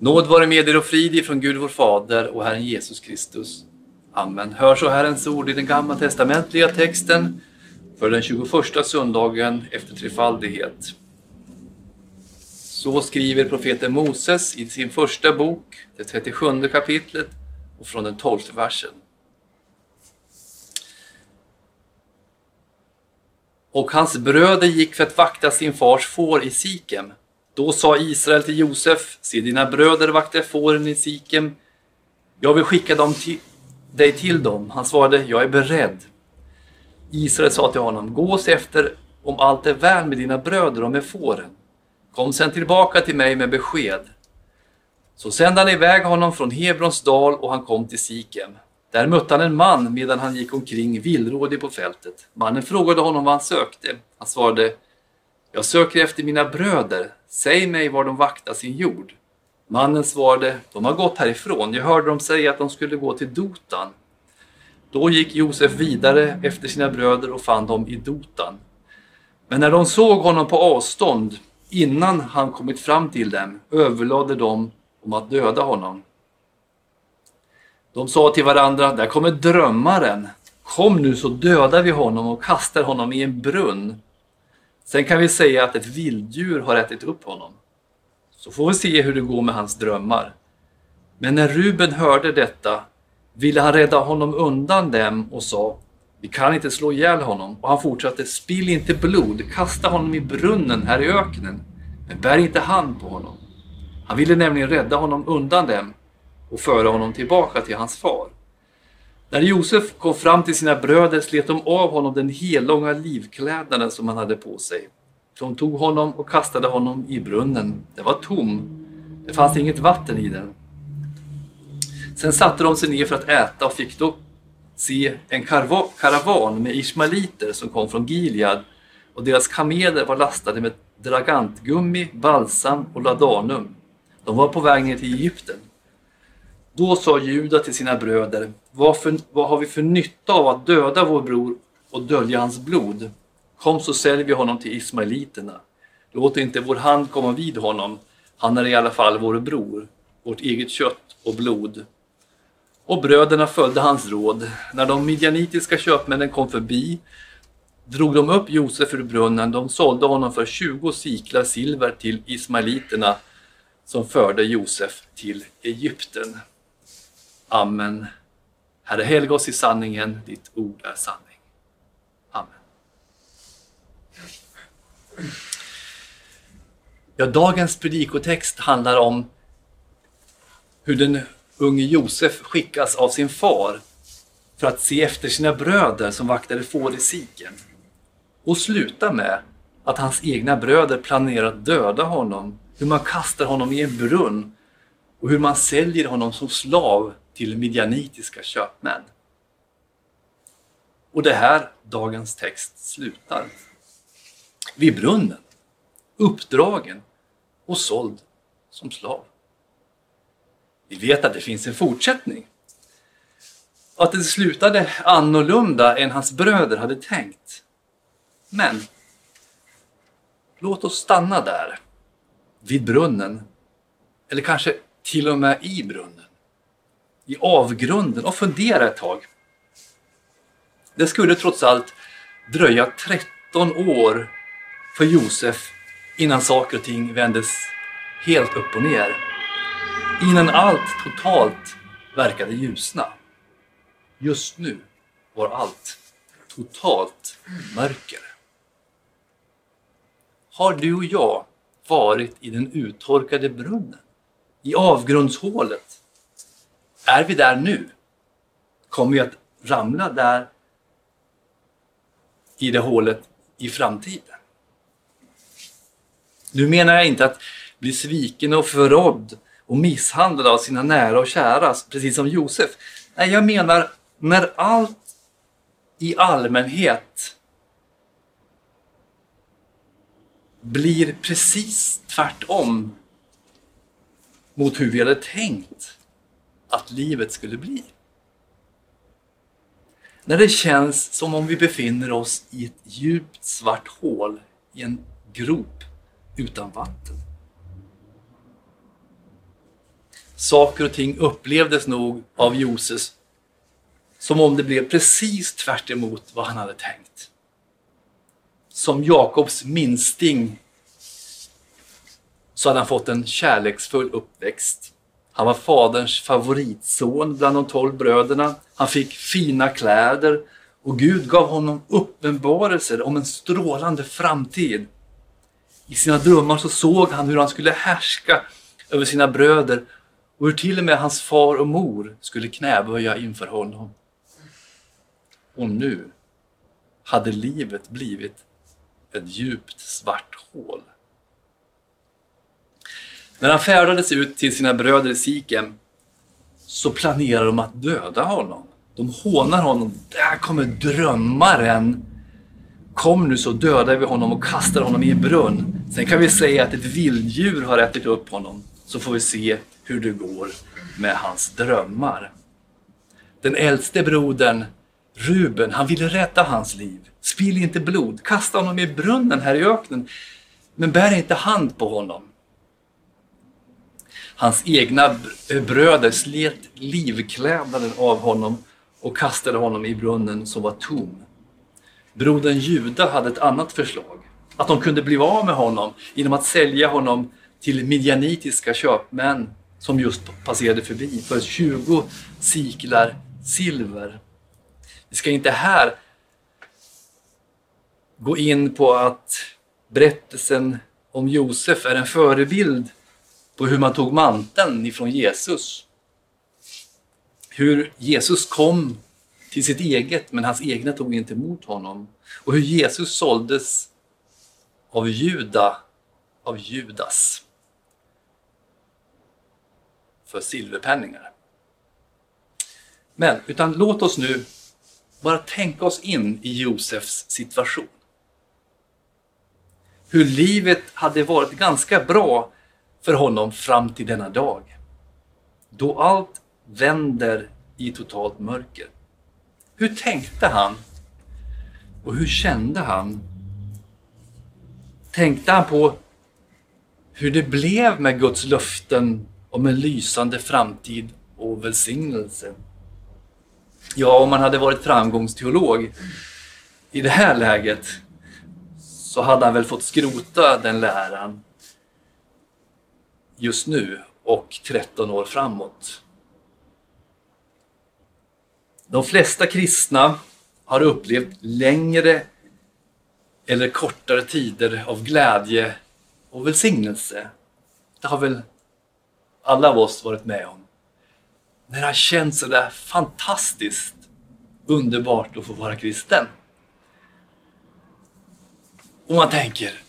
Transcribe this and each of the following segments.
Nåd vare med er och frid ifrån Gud vår Fader och Herren Jesus Kristus. Amen. Hör så Herrens ord i den gammaltestamentliga texten för den 21 söndagen efter trefaldighet. Så skriver profeten Moses i sin första bok, det 37 kapitlet och från den 12 versen. Och hans bröder gick för att vakta sin fars får i Sikem. Då sa Israel till Josef, se dina bröder vaktar fåren i Sikem. Jag vill skicka dem till, dig till dem. Han svarade, jag är beredd. Israel sa till honom, gå och se efter om allt är väl med dina bröder och med fåren. Kom sen tillbaka till mig med besked. Så sände han iväg honom från Hebrons dal och han kom till Sikem. Där mötte han en man medan han gick omkring villrådig på fältet. Mannen frågade honom vad han sökte. Han svarade, jag söker efter mina bröder. Säg mig var de vaktar sin jord. Mannen svarade, de har gått härifrån. Jag hörde dem säga att de skulle gå till Dotan. Då gick Josef vidare efter sina bröder och fann dem i Dotan. Men när de såg honom på avstånd, innan han kommit fram till dem, överlade de om att döda honom. De sa till varandra, där kommer drömmaren. Kom nu så dödar vi honom och kastar honom i en brunn. Sen kan vi säga att ett vilddjur har ätit upp honom. Så får vi se hur det går med hans drömmar. Men när Ruben hörde detta ville han rädda honom undan dem och sa Vi kan inte slå ihjäl honom. Och han fortsatte Spill inte blod, kasta honom i brunnen här i öknen. Men bär inte hand på honom. Han ville nämligen rädda honom undan dem och föra honom tillbaka till hans far. När Josef kom fram till sina bröder slet de av honom den hellånga livklädnaden som han hade på sig. De tog honom och kastade honom i brunnen. Den var tom. Det fanns inget vatten i den. Sen satte de sig ner för att äta och fick då se en karavan med ismaeliter som kom från Gilead och deras kameler var lastade med dragantgummi, balsam och ladanum. De var på väg ner till Egypten. Då sa Juda till sina bröder, vad, för, vad har vi för nytta av att döda vår bror och dölja hans blod? Kom så säljer vi honom till ismaeliterna. Låt inte vår hand komma vid honom. Han är i alla fall vår bror, vårt eget kött och blod. Och bröderna följde hans råd. När de midjanitiska köpmännen kom förbi drog de upp Josef ur brunnen. De sålde honom för 20 siklar silver till ismaeliterna som förde Josef till Egypten. Amen. Herre, helga oss i sanningen. Ditt ord är sanning. Amen. Ja, dagens predikotext handlar om hur den unge Josef skickas av sin far för att se efter sina bröder som vaktade får i Siken. Och slutar med att hans egna bröder planerar att döda honom, hur man kastar honom i en brunn och hur man säljer honom som slav till midjanitiska köpmän. Och det här dagens text slutar. Vid brunnen, uppdragen och såld som slav. Vi vet att det finns en fortsättning. Att det slutade annorlunda än hans bröder hade tänkt. Men låt oss stanna där, vid brunnen. Eller kanske till och med i brunnen i avgrunden och fundera ett tag. Det skulle trots allt dröja 13 år för Josef innan saker och ting vändes helt upp och ner. Innan allt totalt verkade ljusna. Just nu var allt totalt mörker. Har du och jag varit i den uttorkade brunnen? I avgrundshålet? Är vi där nu? Kommer vi att ramla där i det hålet i framtiden? Nu menar jag inte att bli sviken och förrådd och misshandlad av sina nära och kära, precis som Josef. Nej, jag menar när allt i allmänhet blir precis tvärtom mot hur vi hade tänkt att livet skulle bli. När det känns som om vi befinner oss i ett djupt svart hål i en grop utan vatten. saker och ting upplevdes nog av Josef som om det blev precis tvärt emot vad han hade tänkt. Som Jakobs minsting så hade han fått en kärleksfull uppväxt. Han var faderns favoritson bland de tolv bröderna. Han fick fina kläder och Gud gav honom uppenbarelser om en strålande framtid. I sina drömmar så såg han hur han skulle härska över sina bröder och hur till och med hans far och mor skulle knäböja inför honom. Och nu hade livet blivit ett djupt svart hål. När han färdades ut till sina bröder i Sikem så planerar de att döda honom. De hånar honom. Där kommer drömmaren. Kom nu så dödar vi honom och kastar honom i en brunn. Sen kan vi säga att ett vilddjur har ätit upp honom. Så får vi se hur det går med hans drömmar. Den äldste brodern Ruben, han ville rädda hans liv. Spill inte blod, kasta honom i brunnen här i öknen. Men bär inte hand på honom. Hans egna bröder slet livklädnaden av honom och kastade honom i brunnen som var tom. Brodern Juda hade ett annat förslag. Att de kunde bli av med honom genom att sälja honom till midjanitiska köpmän som just passerade förbi för 20 siklar silver. Vi ska inte här gå in på att berättelsen om Josef är en förebild på hur man tog manteln ifrån Jesus. Hur Jesus kom till sitt eget, men hans egna tog inte emot honom. Och hur Jesus såldes av Juda, av Judas för silverpenningar. Men, utan låt oss nu bara tänka oss in i Josefs situation. Hur livet hade varit ganska bra för honom fram till denna dag. Då allt vänder i totalt mörker. Hur tänkte han? Och hur kände han? Tänkte han på hur det blev med Guds löften om en lysande framtid och välsignelse? Ja, om man hade varit framgångsteolog i det här läget så hade han väl fått skrota den läran just nu och 13 år framåt. De flesta kristna har upplevt längre eller kortare tider av glädje och välsignelse. Det har väl alla av oss varit med om. När det har känts sådär fantastiskt underbart att få vara kristen. Och man tänker,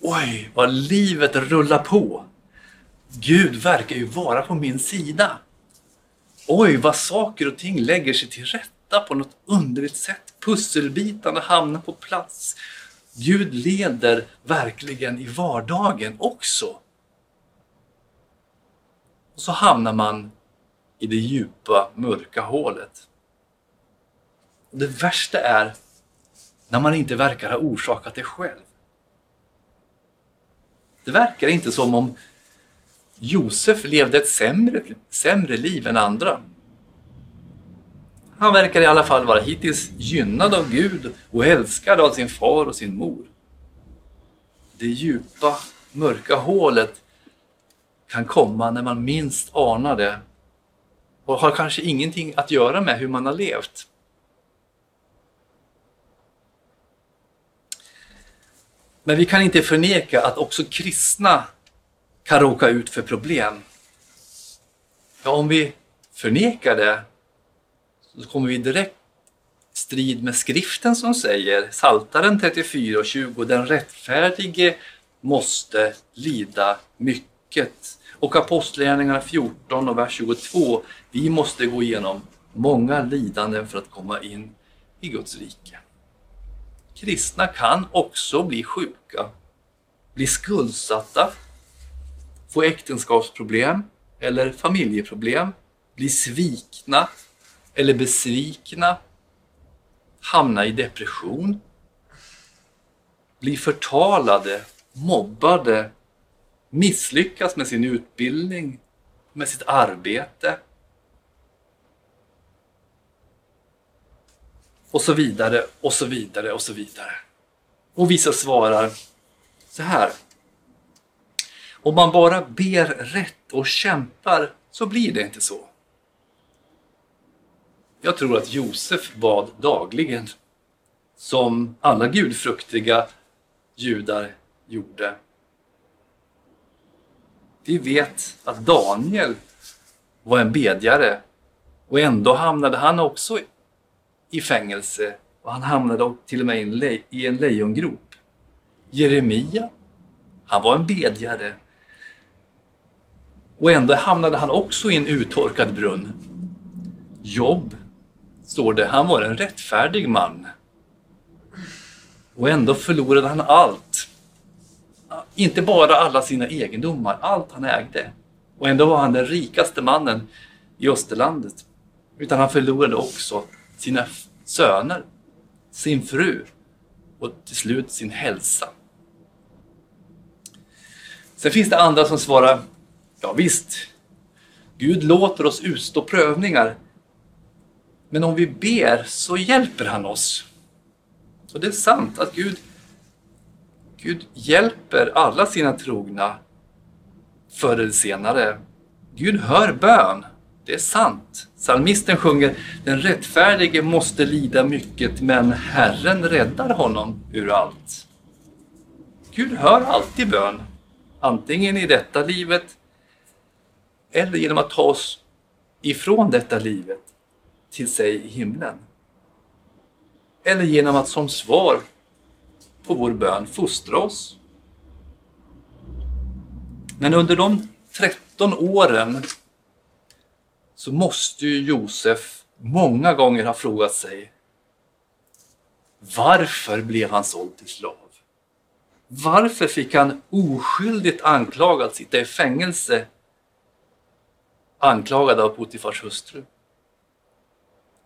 oj vad livet rullar på. Gud verkar ju vara på min sida. Oj, vad saker och ting lägger sig till rätta på något underligt sätt. Pusselbitarna hamnar på plats. Gud leder verkligen i vardagen också. Och så hamnar man i det djupa, mörka hålet. Och det värsta är när man inte verkar ha orsakat det själv. Det verkar inte som om Josef levde ett sämre, sämre liv än andra. Han verkar i alla fall vara hittills gynnad av Gud och älskad av sin far och sin mor. Det djupa, mörka hålet kan komma när man minst anar det och har kanske ingenting att göra med hur man har levt. Men vi kan inte förneka att också kristna kan råka ut för problem. Ja, om vi förnekar det så kommer vi direkt strid med skriften som säger, Saltaren 34 och 20, den rättfärdige måste lida mycket. Och Apostlagärningarna 14 och vers 22, vi måste gå igenom många lidanden för att komma in i Guds rike. Kristna kan också bli sjuka, bli skuldsatta, få äktenskapsproblem eller familjeproblem, bli svikna eller besvikna, hamna i depression, bli förtalade, mobbade, misslyckas med sin utbildning med sitt arbete. Och så vidare, och så vidare, och så vidare. Och vissa svarar så här. Om man bara ber rätt och kämpar så blir det inte så. Jag tror att Josef bad dagligen, som alla gudfruktiga judar gjorde. Vi vet att Daniel var en bedjare och ändå hamnade han också i fängelse och han hamnade till och med i en lejongrop. Jeremia, han var en bedjare och ändå hamnade han också i en uttorkad brunn. Jobb, står det, han var en rättfärdig man. Och ändå förlorade han allt. Inte bara alla sina egendomar, allt han ägde. Och ändå var han den rikaste mannen i Österlandet. Utan han förlorade också sina söner, sin fru och till slut sin hälsa. Sen finns det andra som svarar, ja visst, Gud låter oss utstå prövningar. Men om vi ber så hjälper han oss. Och det är sant att Gud, Gud hjälper alla sina trogna förr eller senare. Gud hör bön. Det är sant. Psalmisten sjunger Den rättfärdige måste lida mycket men Herren räddar honom ur allt. Gud hör alltid bön. Antingen i detta livet eller genom att ta oss ifrån detta livet till sig i himlen. Eller genom att som svar på vår bön fostra oss. Men under de 13 åren så måste ju Josef många gånger ha frågat sig varför blev han såld till slav? Varför fick han oskyldigt anklagad sitta i fängelse anklagad av Potifars hustru?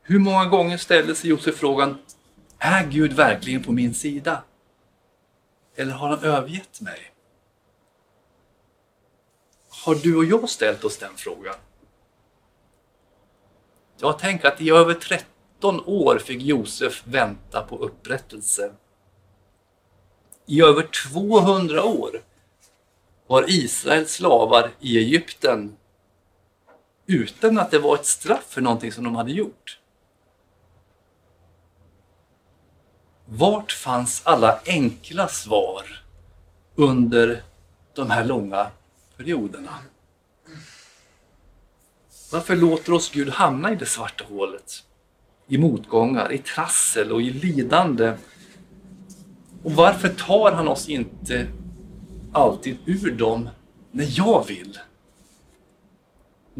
Hur många gånger ställde sig Josef frågan Är Gud verkligen på min sida? Eller har han övergett mig? Har du och jag ställt oss den frågan? Jag tänker att i över 13 år fick Josef vänta på upprättelse. I över 200 år var Israels slavar i Egypten utan att det var ett straff för någonting som de hade gjort. Vart fanns alla enkla svar under de här långa perioderna? Varför låter oss Gud hamna i det svarta hålet? I motgångar, i trassel och i lidande. Och varför tar han oss inte alltid ur dem när jag vill?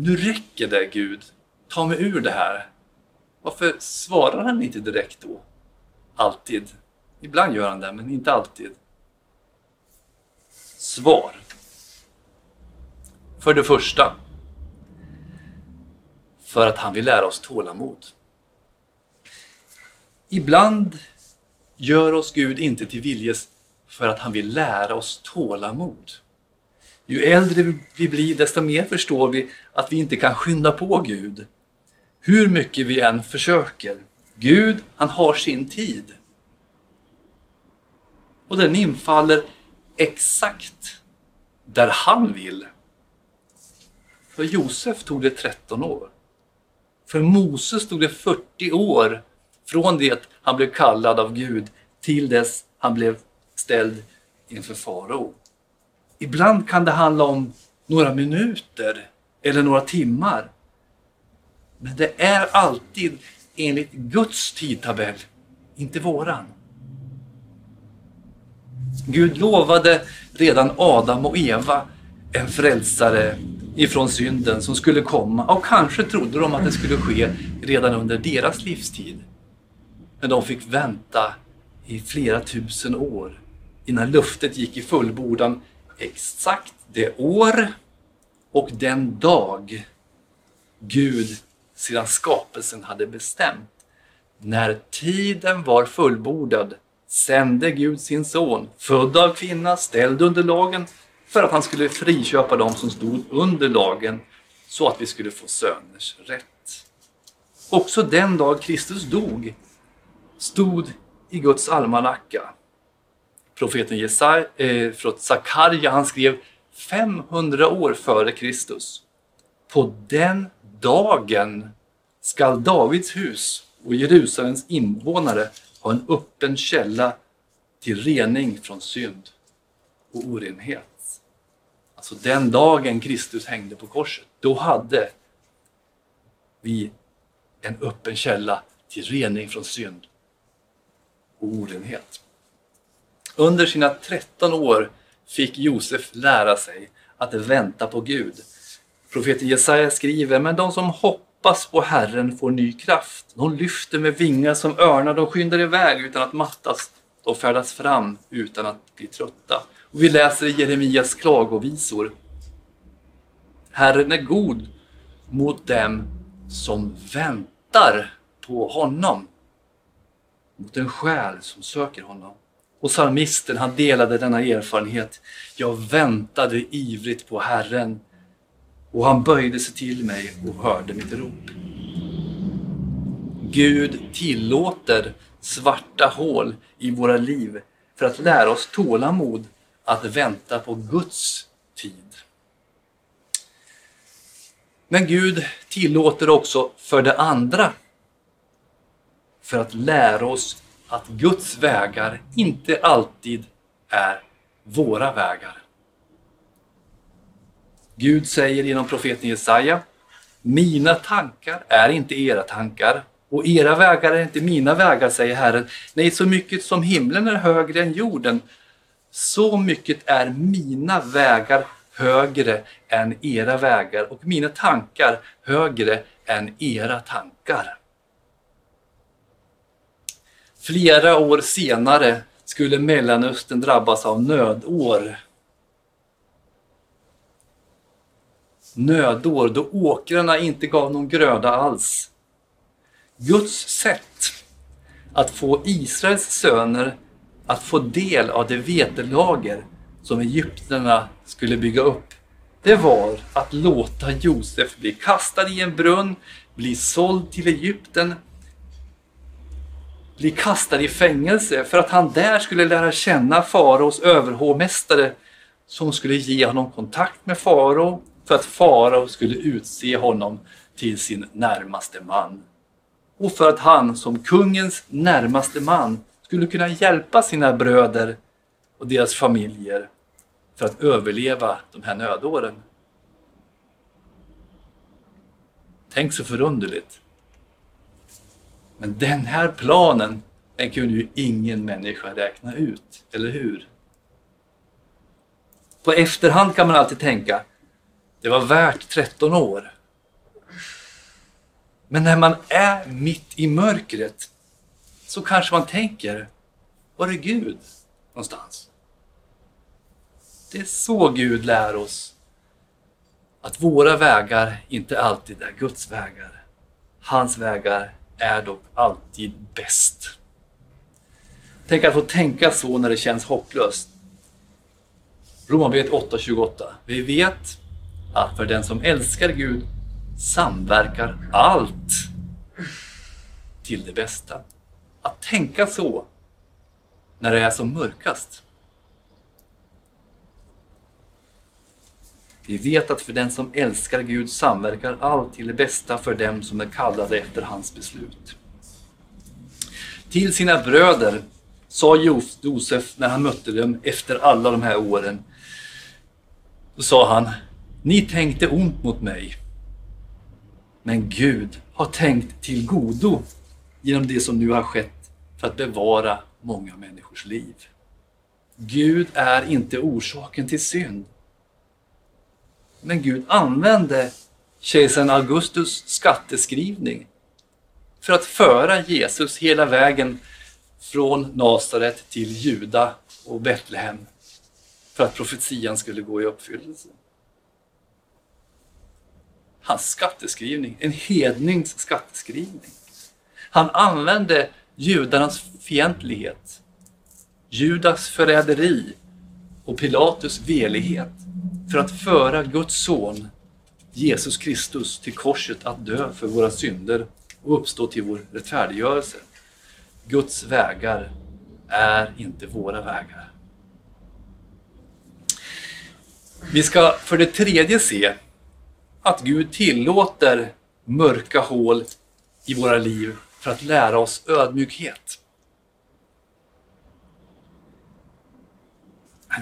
Nu räcker det Gud, ta mig ur det här. Varför svarar han inte direkt då? Alltid. Ibland gör han det, men inte alltid. Svar. För det första, för att han vill lära oss tålamod. Ibland gör oss Gud inte till viljes för att han vill lära oss tålamod. Ju äldre vi blir desto mer förstår vi att vi inte kan skynda på Gud. Hur mycket vi än försöker. Gud, han har sin tid. Och den infaller exakt där han vill. För Josef tog det 13 år. För Moses tog det 40 år från det han blev kallad av Gud till dess han blev ställd inför farao. Ibland kan det handla om några minuter eller några timmar. Men det är alltid enligt Guds tidtabell, inte våran. Gud lovade redan Adam och Eva en frälsare ifrån synden som skulle komma och kanske trodde de att det skulle ske redan under deras livstid. Men de fick vänta i flera tusen år innan luftet gick i fullbordan exakt det år och den dag Gud sedan skapelsen hade bestämt. När tiden var fullbordad sände Gud sin son, född av kvinna, ställd under lagen, för att han skulle friköpa dem som stod under lagen så att vi skulle få söners rätt. Också den dag Kristus dog stod i Guds almanacka. Profeten Jesaja, eh, Sakarja han skrev 500 år före Kristus. På den dagen skall Davids hus och Jerusalems invånare ha en öppen källa till rening från synd och orenhet. Alltså den dagen Kristus hängde på korset, då hade vi en öppen källa till rening från synd och orenhet. Under sina 13 år fick Josef lära sig att vänta på Gud. Profeten Jesaja skriver, men de som hoppas på Herren får ny kraft. De lyfter med vingar som örnar, de skyndar iväg utan att mattas, de färdas fram utan att bli trötta. Och vi läser i Jeremias klagovisor. Herren är god mot dem som väntar på honom. Mot en själ som söker honom. Och psalmisten han delade denna erfarenhet. Jag väntade ivrigt på Herren och han böjde sig till mig och hörde mitt rop. Gud tillåter svarta hål i våra liv för att lära oss tålamod att vänta på Guds tid. Men Gud tillåter också för det andra för att lära oss att Guds vägar inte alltid är våra vägar. Gud säger genom profeten Jesaja Mina tankar är inte era tankar och era vägar är inte mina vägar, säger Herren. Nej, så mycket som himlen är högre än jorden, så mycket är mina vägar högre än era vägar och mina tankar högre än era tankar. Flera år senare skulle Mellanöstern drabbas av nödår. Nödår då åkrarna inte gav någon gröda alls. Guds sätt att få Israels söner att få del av det vetelager som egyptierna skulle bygga upp, det var att låta Josef bli kastad i en brunn, bli såld till Egypten bli kastad i fängelse för att han där skulle lära känna faraos överhovmästare som skulle ge honom kontakt med farao för att farao skulle utse honom till sin närmaste man. Och för att han som kungens närmaste man skulle kunna hjälpa sina bröder och deras familjer för att överleva de här nödåren. Tänk så förunderligt. Men den här planen, den kunde ju ingen människa räkna ut, eller hur? På efterhand kan man alltid tänka, det var värt 13 år. Men när man är mitt i mörkret så kanske man tänker, var är Gud någonstans? Det är så Gud lär oss att våra vägar inte alltid är Guds vägar. Hans vägar är dock alltid bäst. Tänk att få tänka så när det känns hopplöst. Romarbrevet 8.28. Vi vet att för den som älskar Gud samverkar allt till det bästa. Att tänka så när det är som mörkast. Vi vet att för den som älskar Gud samverkar allt till det bästa för dem som är kallade efter hans beslut. Till sina bröder sa Josef när han mötte dem efter alla de här åren. Då sa han, ni tänkte ont mot mig. Men Gud har tänkt till godo genom det som nu har skett för att bevara många människors liv. Gud är inte orsaken till synd. Men Gud använde kejsaren Augustus skatteskrivning för att föra Jesus hela vägen från Nasaret till Juda och Betlehem för att profetian skulle gå i uppfyllelse. Hans skatteskrivning, en hednings skatteskrivning. Han använde judarnas fientlighet, Judas förräderi och Pilatus velighet för att föra Guds son Jesus Kristus till korset att dö för våra synder och uppstå till vår rättfärdiggörelse. Guds vägar är inte våra vägar. Vi ska för det tredje se att Gud tillåter mörka hål i våra liv för att lära oss ödmjukhet.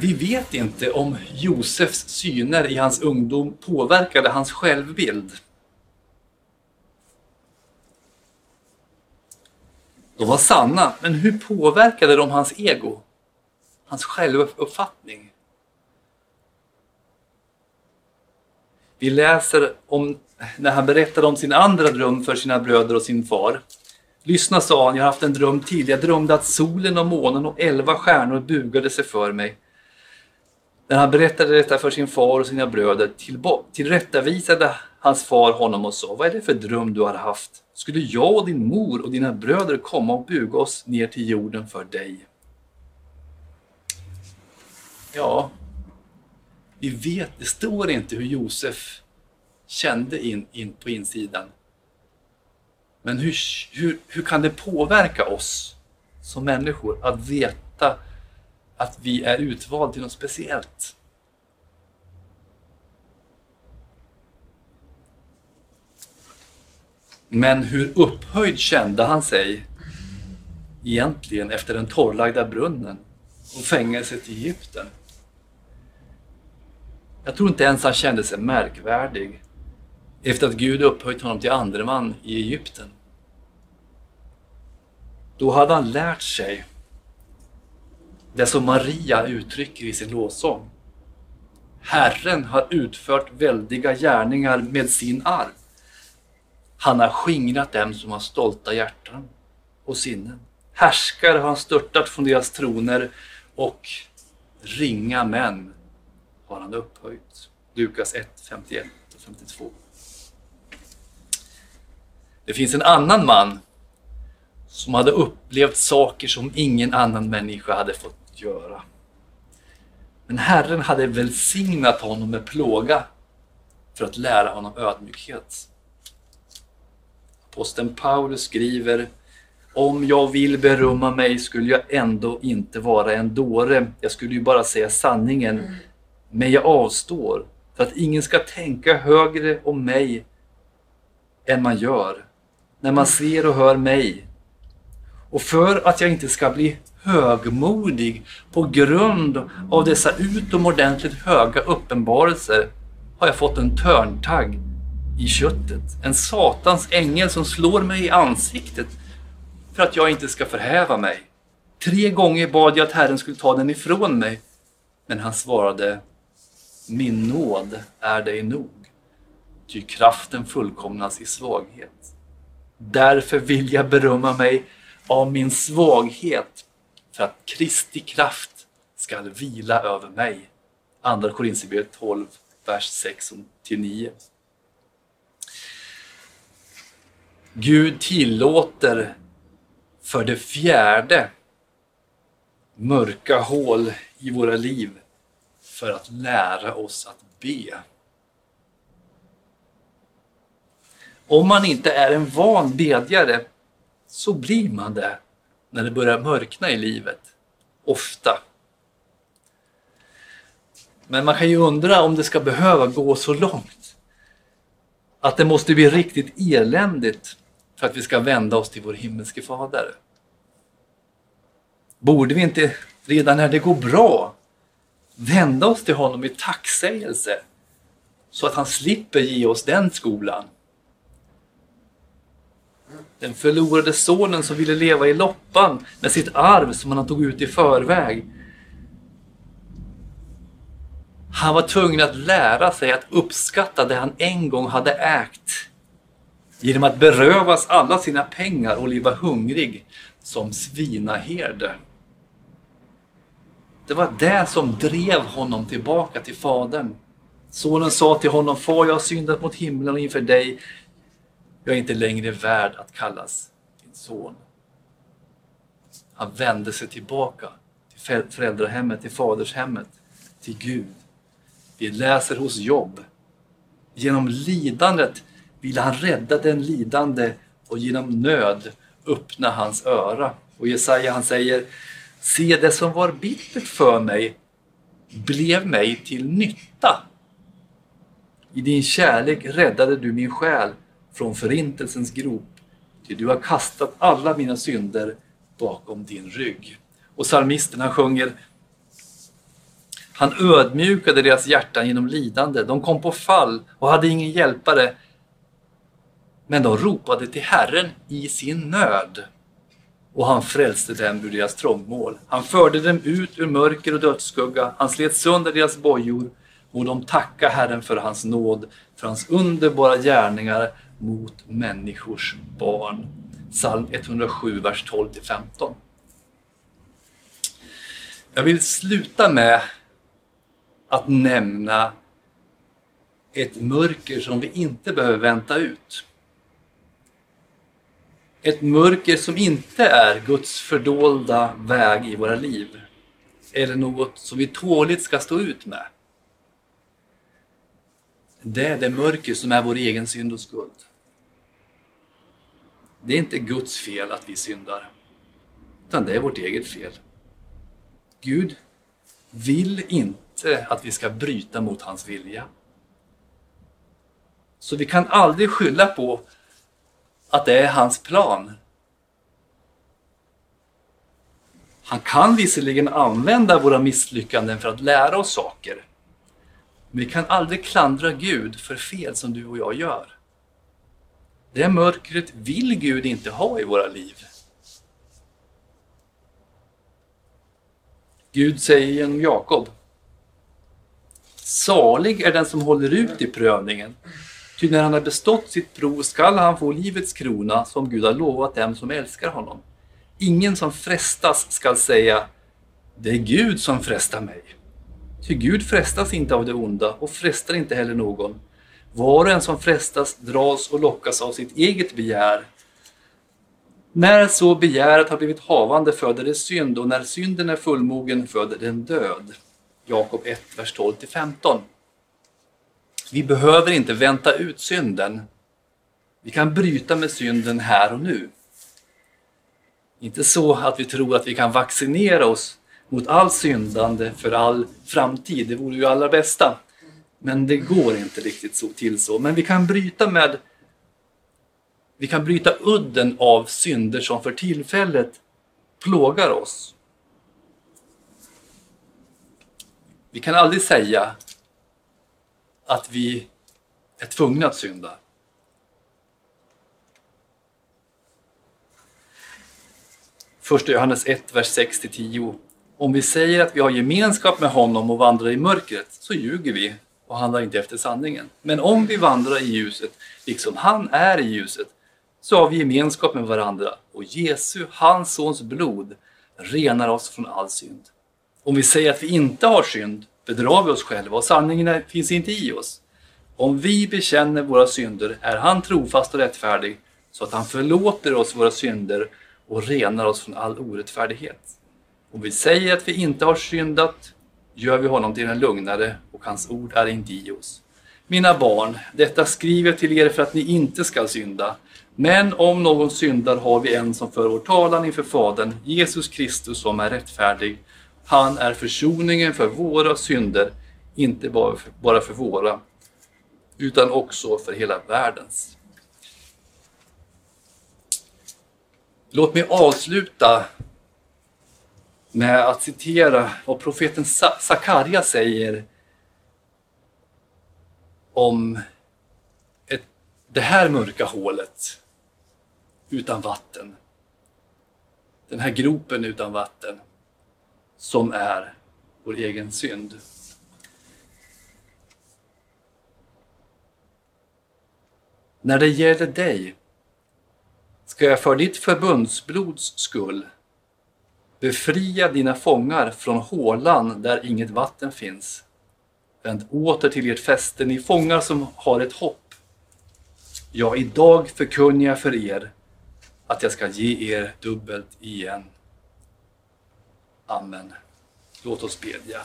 Vi vet inte om Josefs syner i hans ungdom påverkade hans självbild. De var sanna, men hur påverkade de hans ego? Hans självuppfattning? Vi läser om när han berättade om sin andra dröm för sina bröder och sin far. Lyssna, sa han, jag har haft en dröm tidigare. Jag drömde att solen och månen och elva stjärnor bugade sig för mig. När han berättade detta för sin far och sina bröder tillrättavisade hans far honom och sa Vad är det för dröm du har haft? Skulle jag och din mor och dina bröder komma och buga oss ner till jorden för dig? Ja, vi vet, det står inte hur Josef kände in, in på insidan. Men hur, hur, hur kan det påverka oss som människor att veta att vi är utvalda till något speciellt? Men hur upphöjd kände han sig egentligen efter den torrlagda brunnen och fängelset i Egypten? Jag tror inte ens han kände sig märkvärdig efter att Gud upphöjt honom till andre man i Egypten. Då hade han lärt sig det som Maria uttrycker i sin lovsång. Herren har utfört väldiga gärningar med sin arm. Han har skingrat dem som har stolta hjärtan och sinnen. Härskare har han störtat från deras troner och ringa män har han upphöjt. Lukas 1, 51 och 52. Det finns en annan man som hade upplevt saker som ingen annan människa hade fått göra. Men Herren hade välsignat honom med plåga för att lära honom ödmjukhet. Aposteln Paulus skriver om jag vill berömma mig skulle jag ändå inte vara en dåre. Jag skulle ju bara säga sanningen. Men jag avstår för att ingen ska tänka högre om mig än man gör när man ser och hör mig. Och för att jag inte ska bli högmodig på grund av dessa utomordentligt höga uppenbarelser har jag fått en törntagg i köttet. En satans ängel som slår mig i ansiktet för att jag inte ska förhäva mig. Tre gånger bad jag att Herren skulle ta den ifrån mig, men han svarade Min nåd är dig nog, ty kraften fullkomnas i svaghet. Därför vill jag berömma mig av min svaghet för att Kristi kraft skall vila över mig. Andra Korinthierbrevet 12, vers 6 9. Gud tillåter för det fjärde mörka hål i våra liv för att lära oss att be. Om man inte är en van bedjare så blir man det när det börjar mörkna i livet. Ofta. Men man kan ju undra om det ska behöva gå så långt. Att det måste bli riktigt eländigt för att vi ska vända oss till vår himmelske Fader. Borde vi inte redan när det går bra vända oss till honom i tacksägelse så att han slipper ge oss den skolan? Den förlorade sonen som ville leva i loppan med sitt arv som han tog ut i förväg. Han var tvungen att lära sig att uppskatta det han en gång hade ägt genom att berövas alla sina pengar och leva hungrig som svinaherde. Det var det som drev honom tillbaka till Fadern. Sonen sa till honom, Far, jag har syndat mot himlen och inför dig. Jag är inte längre värd att kallas din son. Han vände sig tillbaka till föräldrahemmet, till fadershemmet, till Gud. Vi läser hos Jobb Genom lidandet ville han rädda den lidande och genom nöd öppna hans öra. Och Jesaja han säger Se det som var bittert för mig blev mig till nytta. I din kärlek räddade du min själ från förintelsens grop. Ty du har kastat alla mina synder bakom din rygg. Och psalmisten han sjunger Han ödmjukade deras hjärtan genom lidande. De kom på fall och hade ingen hjälpare. Men de ropade till Herren i sin nöd. Och han frälste dem ur deras trångmål. Han förde dem ut ur mörker och dödsskugga. Han slet sönder deras bojor. Och de tacka Herren för hans nåd, för hans underbara gärningar mot människors barn. Psalm 107, vers 12-15. Jag vill sluta med att nämna ett mörker som vi inte behöver vänta ut. Ett mörker som inte är Guds fördolda väg i våra liv. Eller något som vi tåligt ska stå ut med. Det är det mörker som är vår egen synd och skuld. Det är inte Guds fel att vi syndar. Utan det är vårt eget fel. Gud vill inte att vi ska bryta mot hans vilja. Så vi kan aldrig skylla på att det är hans plan. Han kan visserligen använda våra misslyckanden för att lära oss saker. Men vi kan aldrig klandra Gud för fel som du och jag gör. Det mörkret vill Gud inte ha i våra liv. Gud säger genom Jakob Salig är den som håller ut i prövningen. Ty när han har bestått sitt prov skall han få livets krona som Gud har lovat dem som älskar honom. Ingen som frestas skall säga Det är Gud som frestar mig. Ty Gud frestas inte av det onda och frestar inte heller någon. Var och en som frestas dras och lockas av sitt eget begär. När så begäret har blivit havande föder det synd och när synden är fullmogen föder den död. Jakob 1, vers 12-15. Vi behöver inte vänta ut synden. Vi kan bryta med synden här och nu. Inte så att vi tror att vi kan vaccinera oss mot all syndande för all framtid. Det vore ju allra bästa. Men det går inte riktigt så, till så. Men vi kan bryta med vi kan bryta udden av synder som för tillfället plågar oss. Vi kan aldrig säga att vi är tvungna att synda. Första Johannes 1, vers 6-10. Om vi säger att vi har gemenskap med honom och vandrar i mörkret så ljuger vi och handlar inte efter sanningen. Men om vi vandrar i ljuset, liksom han är i ljuset, så har vi gemenskap med varandra och Jesu, hans sons blod, renar oss från all synd. Om vi säger att vi inte har synd bedrar vi oss själva och sanningen finns inte i oss. Om vi bekänner våra synder är han trofast och rättfärdig så att han förlåter oss våra synder och renar oss från all orättfärdighet. Om vi säger att vi inte har syndat gör vi honom till en lugnare och hans ord är inte i oss. Mina barn, detta skriver jag till er för att ni inte skall synda. Men om någon syndar har vi en som för vår talan inför Fadern, Jesus Kristus som är rättfärdig. Han är försoningen för våra synder, inte bara för våra, utan också för hela världens. Låt mig avsluta med att citera vad profeten Sakarja säger om ett, det här mörka hålet utan vatten. Den här gropen utan vatten som är vår egen synd. När det gäller dig ska jag för ditt förbundsblods skull Befria dina fångar från hålan där inget vatten finns. Vänd åter till ert fäste, ni fångar som har ett hopp. Ja, idag förkunnar jag för er att jag ska ge er dubbelt igen. Amen. Låt oss bedja.